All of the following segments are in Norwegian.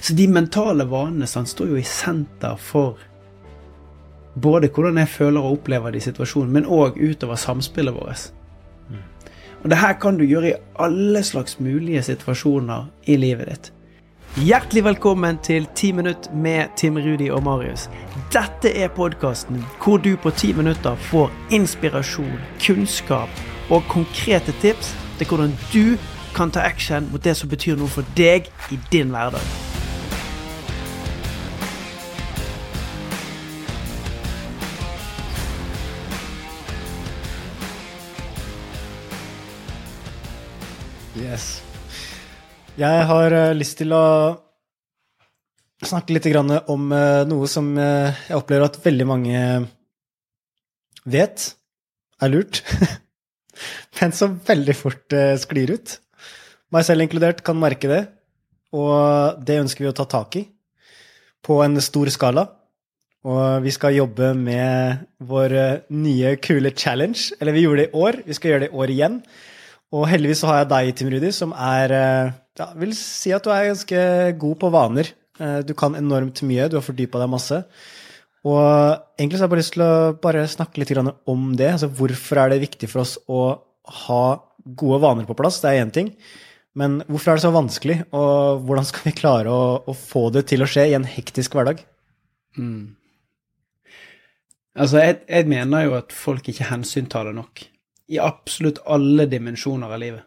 Så de mentale vanene sant, står jo i senter for både hvordan jeg føler og opplever de situasjonen, men òg utover samspillet vårt. Og det her kan du gjøre i alle slags mulige situasjoner i livet ditt. Hjertelig velkommen til 10 minutt med Tim Rudi og Marius. Dette er podkasten hvor du på 10 minutter får inspirasjon, kunnskap og konkrete tips til hvordan du kan ta action mot det som betyr noe for deg i din hverdag. Yes. Jeg har eh, lyst til å snakke litt om eh, noe som eh, jeg opplever at veldig mange vet er lurt, men som veldig fort sklir ut. Meg selv inkludert kan merke det, og det ønsker vi å ta tak i på en stor skala. Og vi skal jobbe med vår nye, kule challenge. Eller vi gjorde det i år, vi skal gjøre det i år igjen. Og heldigvis så har jeg deg, Tim Rudi, som er eh, ja, vil si at du er ganske god på vaner. Eh, Du kan enormt mye, du har fordypa deg masse. Og egentlig så har jeg bare lyst til å bare snakke litt om det. Altså hvorfor er det viktig for oss å ha gode vaner på plass? Det er én ting. Men hvorfor er det så vanskelig, og hvordan skal vi klare å, å få det til å skje i en hektisk hverdag? Altså, jeg, jeg mener jo at folk ikke hensyntar det nok. I absolutt alle dimensjoner av livet.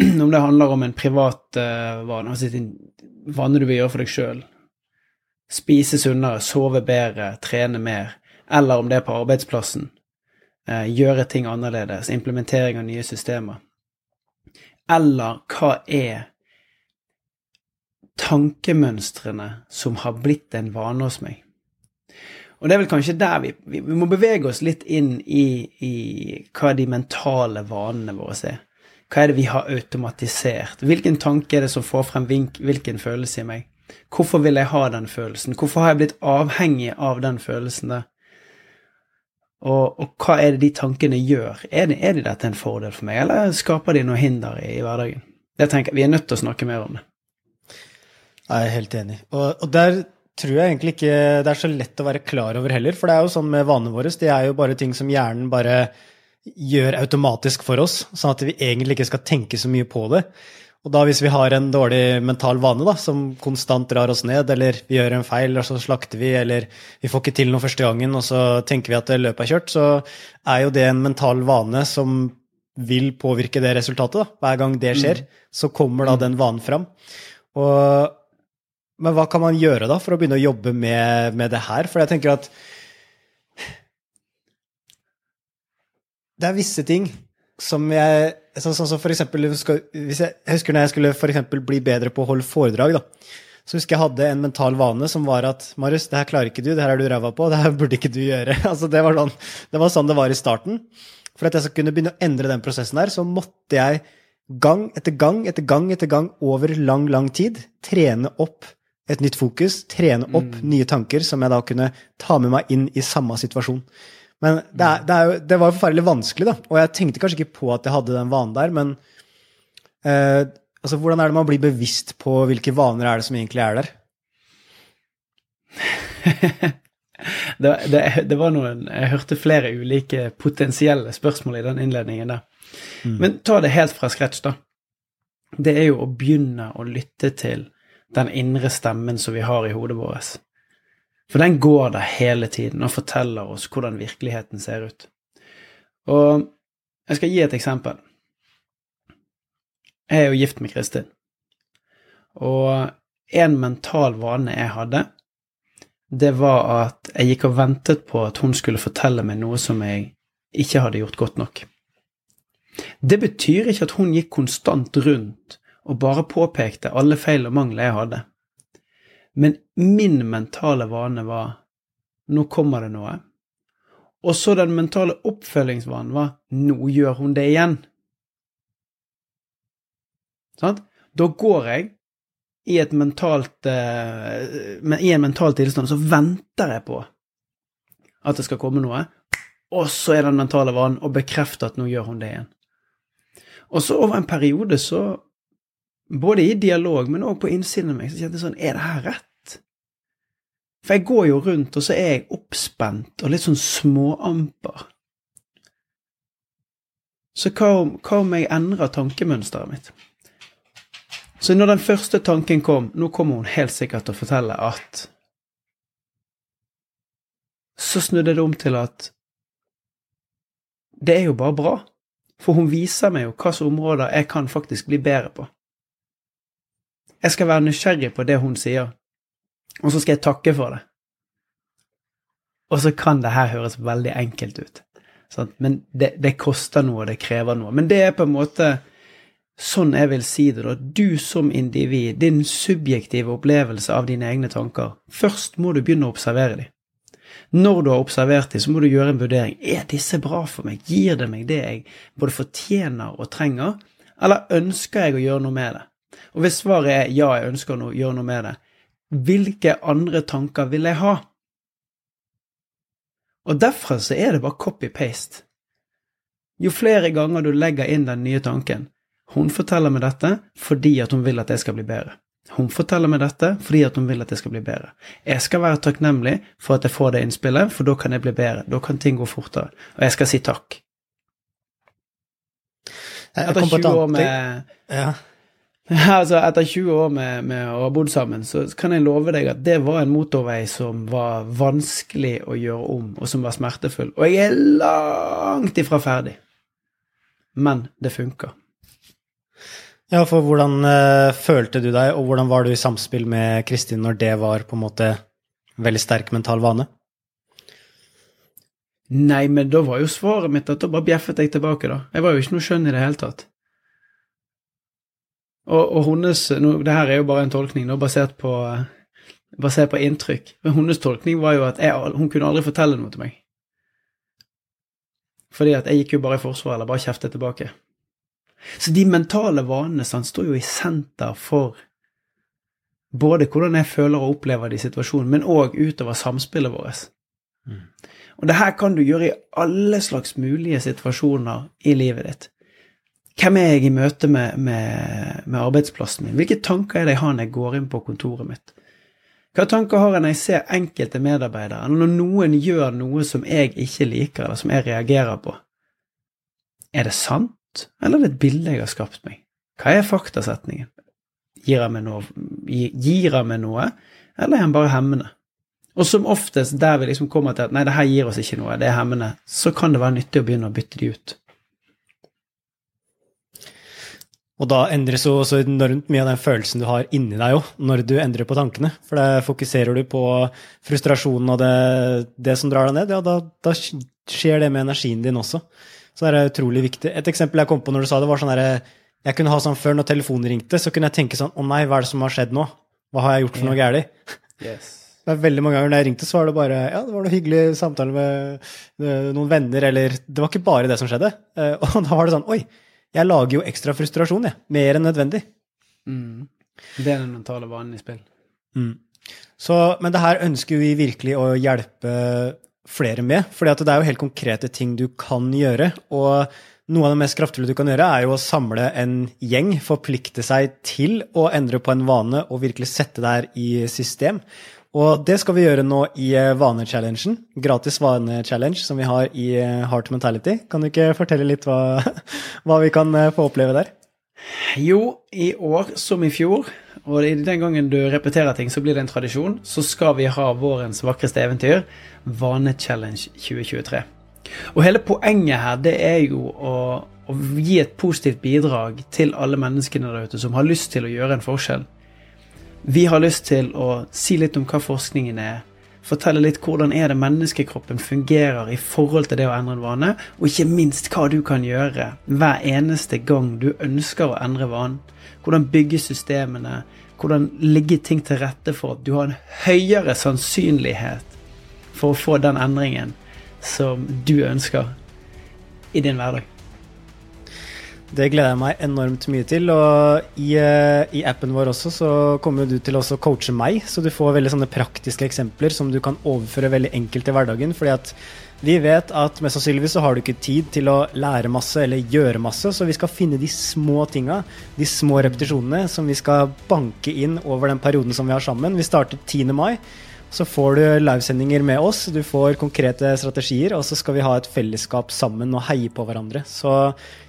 Om det handler om en privat uh, vane, altså en vane du vil gjøre for deg sjøl. Spise sunnere, sove bedre, trene mer. Eller om det er på arbeidsplassen. uh, gjøre ting annerledes. Implementering av nye systemer. Eller hva er tankemønstrene som har blitt en vane hos meg? Og det er vel kanskje der vi, vi, vi må bevege oss litt inn i, i hva de mentale vanene våre er. Hva er det vi har automatisert? Hvilken tanke er det som får frem hvilken følelse i meg? Hvorfor vil jeg ha den følelsen? Hvorfor har jeg blitt avhengig av den følelsen der? Og, og hva er det de tankene gjør? Er, det, er det dette en fordel for meg, eller skaper de noe hinder i, i hverdagen? Det tenker jeg, Vi er nødt til å snakke mer om det. Jeg er helt enig. Og, og der tror jeg egentlig ikke det er så lett å være klar over heller. For det er jo sånn med vanene våre, det er jo bare ting som hjernen bare gjør automatisk for oss, sånn at vi egentlig ikke skal tenke så mye på det. Og da hvis vi har en dårlig mental vane da, som konstant drar oss ned, eller vi gjør en feil, og så slakter vi, eller vi får ikke til noe første gangen, og så tenker vi at løpet er kjørt, så er jo det en mental vane som vil påvirke det resultatet. da. Hver gang det skjer, så kommer da den vanen fram. Og men hva kan man gjøre da for å begynne å jobbe med, med det her? For jeg tenker at det er visse ting som jeg Sånn som for eksempel jeg, jeg husker når jeg skulle for eksempel bli bedre på å holde foredrag, da. Så husker jeg hadde en mental vane som var at Marius, det her klarer ikke du, det her er du ræva på, det her burde ikke du gjøre. Altså, det, var sånn, det var sånn det var i starten. For at jeg skulle kunne begynne å endre den prosessen her, så måtte jeg gang etter gang etter gang etter gang over lang, lang tid trene opp et nytt fokus, trene opp nye tanker som jeg da kunne ta med meg inn i samme situasjon. Men det, er, det, er jo, det var forferdelig vanskelig, da. Og jeg tenkte kanskje ikke på at jeg hadde den vanen der, men eh, altså, hvordan er det man blir bevisst på hvilke vaner er det som egentlig er der? det, det, var noen Jeg hørte flere ulike potensielle spørsmål i den innledningen der. Men ta det helt fra scratch, da. Det er jo å begynne å lytte til den indre stemmen som vi har i hodet vårt. For den går der hele tiden og forteller oss hvordan virkeligheten ser ut. Og jeg skal gi et eksempel. Jeg er jo gift med Kristin. Og en mental vane jeg hadde, det var at jeg gikk og ventet på at hun skulle fortelle meg noe som jeg ikke hadde gjort godt nok. Det betyr ikke at hun gikk konstant rundt og bare påpekte alle feil og mangler jeg hadde. Men min mentale vane var nå kommer det noe. Og så den mentale oppfølgingsvanen var nå gjør hun det igjen. Sant? Da går jeg i, mentalt, eh, i en mental tilstand, så venter jeg på at det skal komme noe, og så er den mentale vanen å bekrefte at nå gjør hun det igjen. Og så over en periode så både i dialog, men òg på innsiden av meg, så kjente jeg sånn Er det her rett? For jeg går jo rundt, og så er jeg oppspent og litt sånn småamper. Så hva om, hva om jeg endrer tankemønsteret mitt? Så når den første tanken kom Nå kommer hun helt sikkert til å fortelle at Så snudde det om til at det er jo bare bra. For hun viser meg jo hvilke områder jeg kan faktisk bli bedre på. Jeg skal være nysgjerrig på det hun sier, og så skal jeg takke for det. Og så kan det her høres veldig enkelt ut, sant? men det, det koster noe, det krever noe. Men det er på en måte sånn jeg vil si det, da. Du som individ, din subjektive opplevelse av dine egne tanker. Først må du begynne å observere dem. Når du har observert dem, så må du gjøre en vurdering. Er disse bra for meg? Gir det meg det jeg både fortjener og trenger? Eller ønsker jeg å gjøre noe med det? Og hvis svaret er ja, jeg ønsker å gjøre noe med det, hvilke andre tanker vil jeg ha? Og derfra så er det bare copy-paste. Jo flere ganger du legger inn den nye tanken Hun forteller meg dette fordi at hun vil at jeg skal bli bedre. Hun forteller meg dette fordi at hun vil at jeg skal bli bedre. Jeg skal være takknemlig for at jeg får det innspillet, for da kan jeg bli bedre. Da kan ting gå fortere. Og jeg skal si takk. Etter 20 år med ja. Altså, etter 20 år med, med, å ha bodd sammen, så kan jeg love deg at det var en motorvei som var vanskelig å gjøre om, og som var smertefull. Og jeg er langt ifra ferdig. Men det funker. Ja, for hvordan uh, følte du deg, og hvordan var du i samspill med Kristin når det var på en måte veldig sterk mental vane? Nei, men da var jo svaret mitt at da bare bjeffet jeg tilbake, da. Jeg var jo ikke noe skjønn i det hele tatt. Og, og hennes no, Det her er jo bare en tolkning da, basert på, basert på inntrykk. Men hennes tolkning var jo at jeg, hun kunne aldri fortelle noe til meg. Fordi at jeg gikk jo bare i forsvar, eller bare kjeftet tilbake. Så de mentale vanene sant, står jo i senter for både hvordan jeg føler og opplever det i situasjonen, men òg utover samspillet vårt. Mm. Og det her kan du gjøre i alle slags mulige situasjoner i livet ditt. Hvem er jeg i møte med, med, med, arbeidsplassen min? Hvilke tanker er det jeg har når jeg går inn på kontoret mitt? Hva tanker har jeg når jeg ser enkelte medarbeidere, når noen gjør noe som jeg ikke liker, eller som jeg reagerer på? Er det sant, eller er det et bilde jeg har skapt meg? Hva er faktasetningen? Gir han meg meg noe eller er han bare hemmende? Og som oftest der vi liksom kommer til at nei, det her gir oss ikke noe, det er hemmende, så kan det være nyttig å begynne å bytte de ut. Og da endres jo også enormt mye av den følelsen du har inni deg òg, når du endrer på tankene. For da fokuserer du på frustrasjonen og det, det som drar deg ned, ja, da, da, skjer det med energien din også. Så det er utrolig viktig. Et eksempel jeg kom på når du sa det, var sånn herre Jeg kunne ha sånn før når telefonen ringte, så kunne jeg tenke sånn Å nei, hva er det som har skjedd nå? Hva har jeg gjort for noe galt? Yes. Det er veldig mange ganger når jeg ringte, så var det bare ja, det var noe hyggelig samtale med eh, noen venner, eller Det var ikke bare det som skjedde. Eh, og da var det sånn Oi, jeg lager jo ekstra frustrasjon, jeg. Mer enn nødvendig. Mm. Det er den mentale vanen i spill. Mm. Så, men det her ønsker vi virkelig å hjelpe flere med. For det er jo helt konkrete ting du kan gjøre. Og noe av det mest kraftfulle du kan gjøre, er jo å samle en gjeng, forplikte seg til å endre på en vane og virkelig sette det her i system. Og det skal vi gjøre nå i eh, vanechallengen. Gratis vanechallenge som vi har i eh, Heart Mentality. Kan du ikke fortelle litt hva, hva vi kan eh, få oppleve der? Jo, i år som i fjor, og den gangen du repeterer ting, så blir det en tradisjon, så skal vi ha vårens vakreste eventyr, Vanechallenge 2023. Og hele poenget her, det er jo å, å gi et positivt bidrag til alle menneskene der ute som har lyst til å gjøre en forskjell. Vi har lyst til å si litt om hva forskningen er. Fortelle litt hvordan er det menneskekroppen fungerer i forhold til det å endre en vane, og ikke minst hva du kan gjøre hver eneste gang du ønsker å endre vanen. Hvordan bygge systemene, hvordan ligge ting til rette for at du har en høyere sannsynlighet for å få den endringen som du ønsker i din hverdag. Det gleder jeg meg enormt mye til. Og i, eh, i appen vår også så kommer du til å coache meg, så du får veldig sånne praktiske eksempler som du kan overføre veldig enkelt til hverdagen. fordi at vi vet at mest sannsynligvis så har du ikke tid til å lære masse eller gjøre masse, så vi skal finne de små tinga, de små repetisjonene, som vi skal banke inn over den perioden som vi har sammen. Vi starter 10. mai. Så får du livesendinger med oss, du får konkrete strategier, og så skal vi ha et fellesskap sammen og heie på hverandre. Så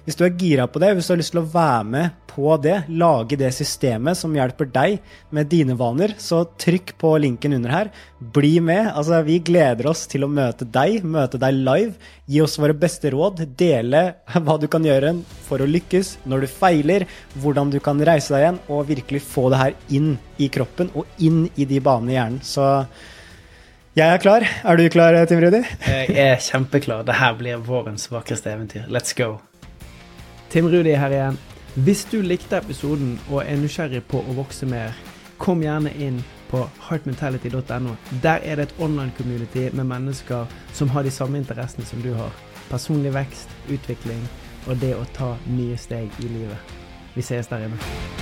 hvis du er gira på det, hvis du har lyst til å være med på det, lage det systemet som hjelper deg med dine vaner, så trykk på linken under her. Bli med. Altså, vi gleder oss til å møte deg, møte deg live. Gi oss våre beste råd. Dele hva du kan gjøre for å lykkes når du feiler, hvordan du kan reise deg igjen, og virkelig få det her inn i kroppen og inn i de banene i hjernen. Så jeg er klar. Er du klar, Tim Rudi? Jeg er kjempeklar. Det her blir vårens vakreste eventyr. Let's go. Tim Rudi her igjen. Hvis du likte episoden og er nysgjerrig på å vokse mer, kom gjerne inn på heartmentality.no. Der er det et online-community med mennesker som har de samme interessene som du har. Personlig vekst, utvikling og det å ta nye steg i livet. Vi ses der inne.